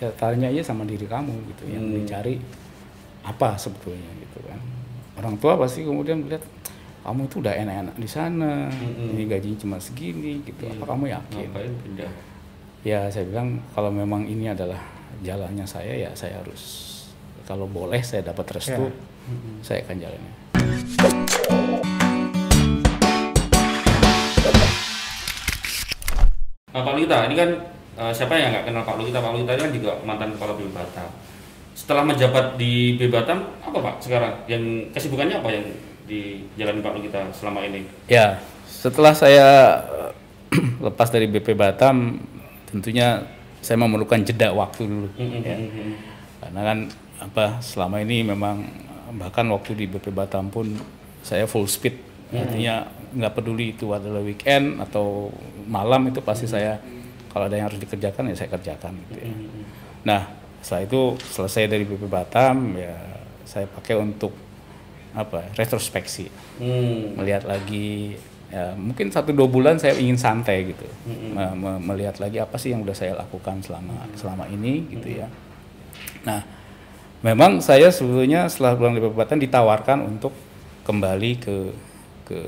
ya tanya aja sama diri kamu gitu yang Hmm. dicari apa sebetulnya gitu kan orang tua pasti kemudian melihat kamu itu udah enak-enak di sana Mm-mm. ini gajinya cuma segini gitu Iya. apa kamu yakin Ngapain pindah? ya saya bilang kalau memang ini adalah jalannya saya ya saya harus kalau boleh saya dapat restu Ya. saya akan jalannya Nah, Pak Lita, ini kan eh, siapa yang nggak kenal Pak Lita? Pak ini kan juga mantan kepala BIM Batam. Setelah menjabat di BIM Batam, apa Pak sekarang? Yang kesibukannya apa yang dijalani Pak Lita selama ini? Ya, setelah saya eh, lepas dari BP Batam, tentunya saya memerlukan jeda waktu dulu. ya. Karena kan apa selama ini memang bahkan waktu di BP Batam pun saya full speed. Artinya nggak peduli itu adalah weekend atau malam itu pasti saya kalau ada yang harus dikerjakan ya saya kerjakan gitu ya. Nah, setelah itu selesai dari BP Batam ya saya pakai untuk apa retrospeksi. Hmm. melihat lagi ya mungkin satu dua bulan saya ingin santai gitu. Me- me- melihat lagi apa sih yang udah saya lakukan selama selama ini gitu ya. Nah memang saya sebetulnya setelah pulang dari Batam ditawarkan untuk kembali ke ke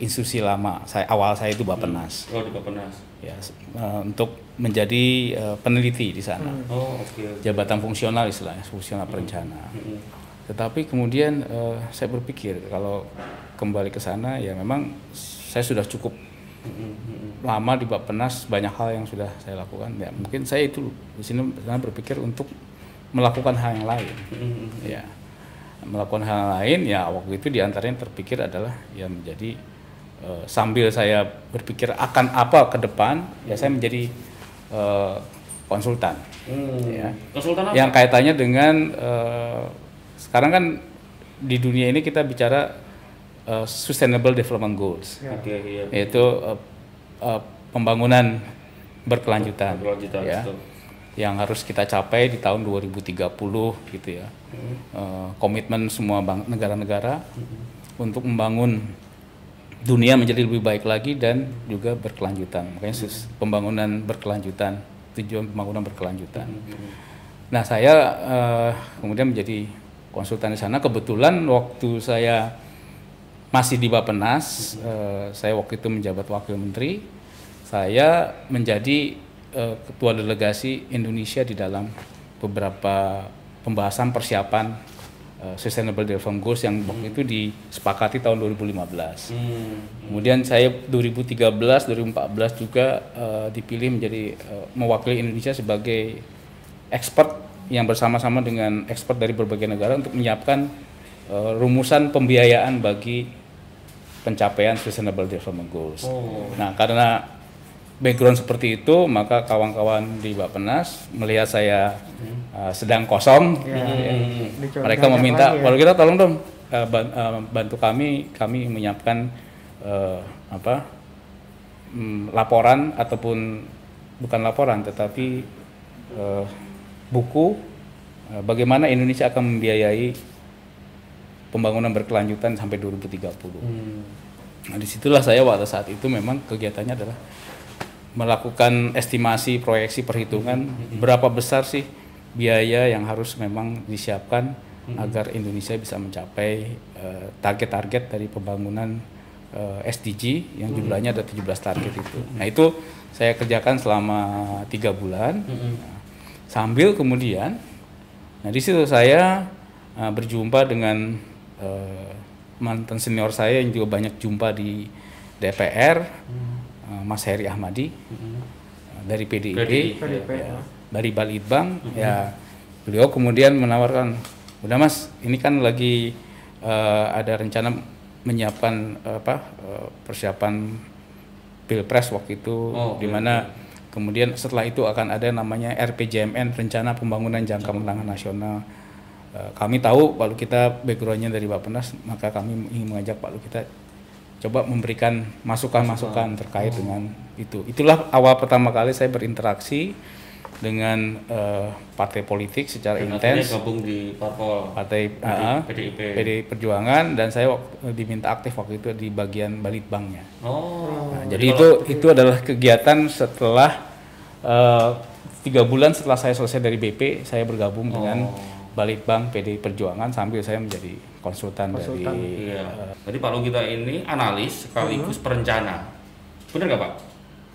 institusi lama saya awal saya itu Bapenas Oh di Bapenas. ya eh, untuk menjadi eh, peneliti di sana Oh oke. oke. jabatan fungsional istilahnya fungsional perencana Mm-mm. tetapi kemudian eh, saya berpikir kalau kembali ke sana ya memang saya sudah cukup lama di Bappenas banyak hal yang sudah saya lakukan ya mungkin saya itu di sini berpikir untuk melakukan hal yang lain Mm-mm. ya melakukan hal yang lain ya waktu itu di antaranya terpikir adalah ya menjadi eh, sambil saya berpikir akan apa ke depan ya saya menjadi eh, konsultan Hmm. Ya. Konsultan apa? yang kaitannya dengan eh, sekarang kan di dunia ini kita bicara eh, sustainable development goals Ya. Iya. yaitu eh, eh, pembangunan berkelanjutan Berkelanjutan, ya betul. Yang harus kita capai di tahun 2030 gitu ya. Eh, komitmen semua negara-negara untuk membangun dunia menjadi lebih baik lagi dan juga berkelanjutan. Makanya sus- pembangunan berkelanjutan tujuan pembangunan berkelanjutan. Nah, saya eh, kemudian menjadi konsultan di sana. Kebetulan waktu saya masih di Bapenas, eh, saya waktu itu menjabat wakil menteri. Saya menjadi eh, ketua delegasi Indonesia di dalam beberapa pembahasan persiapan eh, Sustainable Development Goals yang waktu itu disepakati tahun 2015. Hmm. Kemudian saya 2013, 2014 juga eh, dipilih menjadi eh, mewakili Indonesia sebagai expert yang bersama-sama dengan expert dari berbagai negara untuk menyiapkan eh, rumusan pembiayaan bagi pencapaian Sustainable Development Goals. Oh. Nah, karena background seperti itu, maka kawan-kawan di Bapenas melihat saya eh, sedang kosong, Ya, ya, dicoba mereka meminta, ya. kalau kita tolong dong ban- eh, bantu kami, kami menyiapkan eh, apa mm, laporan ataupun bukan laporan, tetapi eh, buku eh, bagaimana Indonesia akan membiayai pembangunan berkelanjutan sampai 2030. Hmm. Nah, di situlah saya pada saat itu memang kegiatannya adalah melakukan estimasi, proyeksi, perhitungan berapa besar sih biaya yang harus memang disiapkan agar Indonesia bisa mencapai eh, target-target dari pembangunan eh, SDG yang jumlahnya ada 17 target itu. Nah itu saya kerjakan selama tiga bulan. Nah, sambil kemudian, nah di situ saya eh, berjumpa dengan eh, mantan senior saya yang juga banyak jumpa di DPR, eh, Mas Heri Ahmadi eh, dari PDIP, PDIP, PDIP, ya, dari Balitbang, ya. Beliau kemudian menawarkan, udah Mas, ini kan lagi eh, ada rencana menyiapkan apa eh, persiapan pilpres waktu itu, Oh, di mana kemudian setelah itu akan ada namanya RPJMN Rencana Pembangunan Jangka Menengah Nasional. Eh, kami tahu kalau kita backgroundnya dari Bapenas, maka kami ingin mengajak Pak Lu kita coba memberikan masukan-masukan terkait dengan itu. Itulah awal pertama kali saya berinteraksi dengan eh, partai politik secara Dan intens, gabung di parpol partai ah, PDIP. PD Perjuangan dan saya waktu- diminta aktif waktu itu di bagian Balitbangnya. Oh. Nah, jadi itu itu adalah kegiatan setelah eh, tiga bulan setelah saya selesai dari BP, saya bergabung dengan Oh. Balitbang PD Perjuangan sambil saya menjadi konsultan, Konsultan. dari Iya. Jadi Pak Lugita ini analis sekaligus perencana. Benar nggak Pak?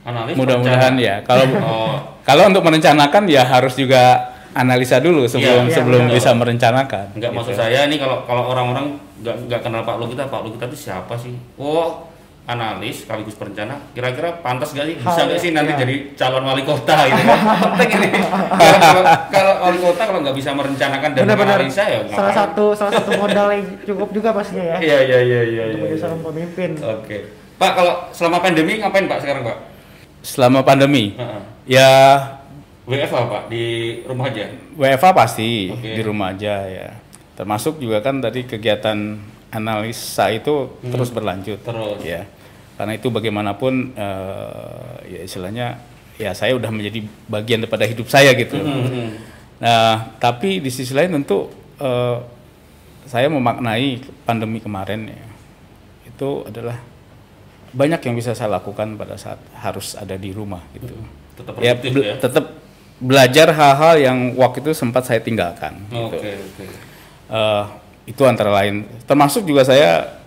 Analis. mudah-mudahan ya. Kalau Oh, kalau untuk merencanakan ya harus juga analisa dulu sebelum Iya, sebelum betul. bisa merencanakan. Enggak gitu. maksud saya nih kalau kalau orang-orang nggak nggak kenal Pak Lugita, Pak Lugita itu siapa sih? Oh, analis sekaligus perencana. Kira-kira pantas gak sih? Bisa Hal- nggak sih nanti iya. jadi calon wali kota gitu kan? Penting ini. Kalau, wali kota kalau nggak bisa merencanakan dan menganalisa ya salah ngapain? satu salah satu modal yang cukup juga pastinya ya Iya iya iya iya. untuk iya, menjadi iya. seorang pemimpin. Oke. Pak kalau selama pandemi ngapain Pak sekarang Pak? Selama pandemi Heeh. ya WFH Pak di rumah aja. WFA pasti Oke. di rumah aja ya. Termasuk juga kan tadi kegiatan analisa itu Hmm. terus berlanjut. Terus. Ya. Karena itu bagaimanapun eh, ya istilahnya ya saya udah menjadi bagian daripada hidup saya gitu. Hmm. Nah, tapi di sisi lain tentu eh, saya memaknai pandemi kemarin ya. Itu adalah banyak yang bisa saya lakukan pada saat harus ada di rumah gitu. Tetap Ya, ya. tetap belajar hal-hal yang waktu itu sempat saya tinggalkan. Oke gitu. oke. Eh, itu antara lain. Termasuk juga saya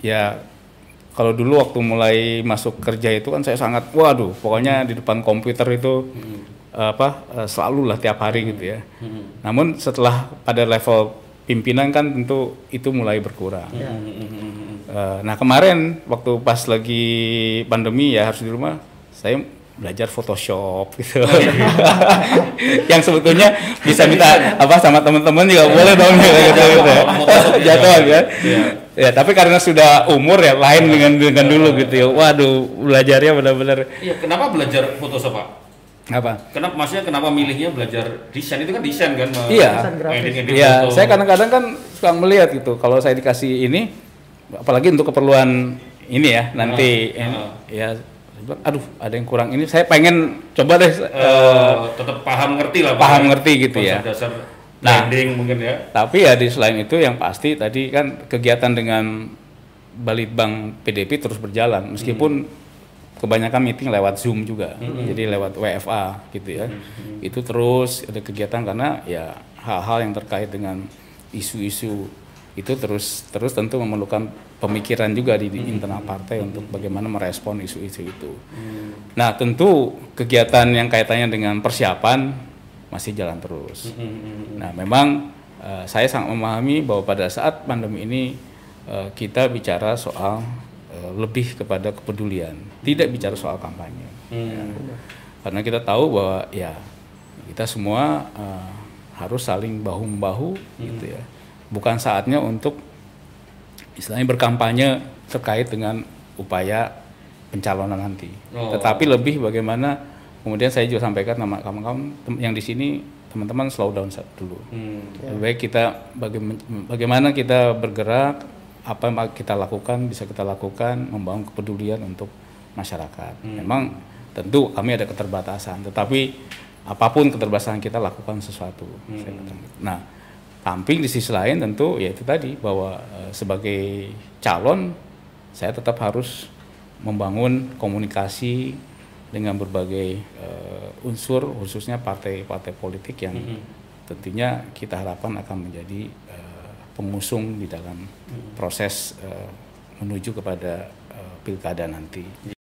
ya kalau dulu waktu mulai masuk kerja itu kan saya sangat waduh pokoknya di depan komputer itu eh, apa eh, selalu lah tiap hari gitu ya. Hmm. Namun setelah pada level pimpinan kan tentu itu mulai berkurang. Hmm, hmm, hmm, hmm. Eh, nah kemarin waktu pas lagi pandemi ya harus di rumah saya belajar Photoshop gitu. yang sebetulnya bisa minta apa sama teman-teman juga boleh dong gitu, gitu, gitu. Photoshop ya, Jatuh ya. Iya. Ya tapi karena sudah umur ya lain dengan dengan dulu gitu ya. Waduh belajarnya benar-benar Iya, kenapa belajar Photoshop Pak? apa? Kenapa maksudnya kenapa milihnya belajar desain itu kan desain kan? Iya. Iya, saya kadang-kadang kan suka melihat gitu. Kalau saya dikasih ini, apalagi untuk keperluan ini ya nanti, Ah, ini, ah. ya, saya bilang, aduh ada yang kurang ini. Saya pengen coba deh. Eh, eh, tetap paham ngerti lah paham ngerti gitu ya. Dasar Nah. mungkin ya. tapi ya di selain itu yang pasti tadi kan kegiatan dengan Balitbang PDP terus berjalan, meskipun kebanyakan meeting lewat Zoom juga, jadi lewat WFA gitu ya. Itu terus ada kegiatan karena ya hal-hal yang terkait dengan isu-isu itu terus terus tentu memerlukan pemikiran juga di, di internal partai untuk bagaimana merespon isu-isu itu. Nah tentu kegiatan yang kaitannya dengan persiapan masih jalan terus. Hmm, Nah memang eh, saya sangat memahami bahwa pada saat pandemi ini eh, kita bicara soal eh, lebih kepada kepedulian, tidak bicara soal kampanye. Hmm. Karena kita tahu bahwa ya kita semua eh, harus saling bahu membahu gitu ya. Bukan saatnya untuk istilahnya berkampanye terkait dengan upaya pencalonan nanti. Oh. Tetapi lebih bagaimana kemudian saya juga sampaikan sama kawan-kawan yang di sini teman-teman slow down dulu. Hmm. Lebih baik kita bagaim- bagaimana kita bergerak, apa yang kita lakukan bisa kita lakukan membangun kepedulian untuk masyarakat. Memang tentu kami ada keterbatasan, tetapi apa pun keterbatasan kita lakukan sesuatu. Gitu. Nah, samping di sisi lain tentu ya itu tadi bahwa eh, sebagai calon saya tetap harus membangun komunikasi dengan berbagai eh, unsur khususnya partai-partai politik yang tentunya kita harapkan akan menjadi eh, pengusung di dalam proses eh, menuju kepada eh, pilkada nanti.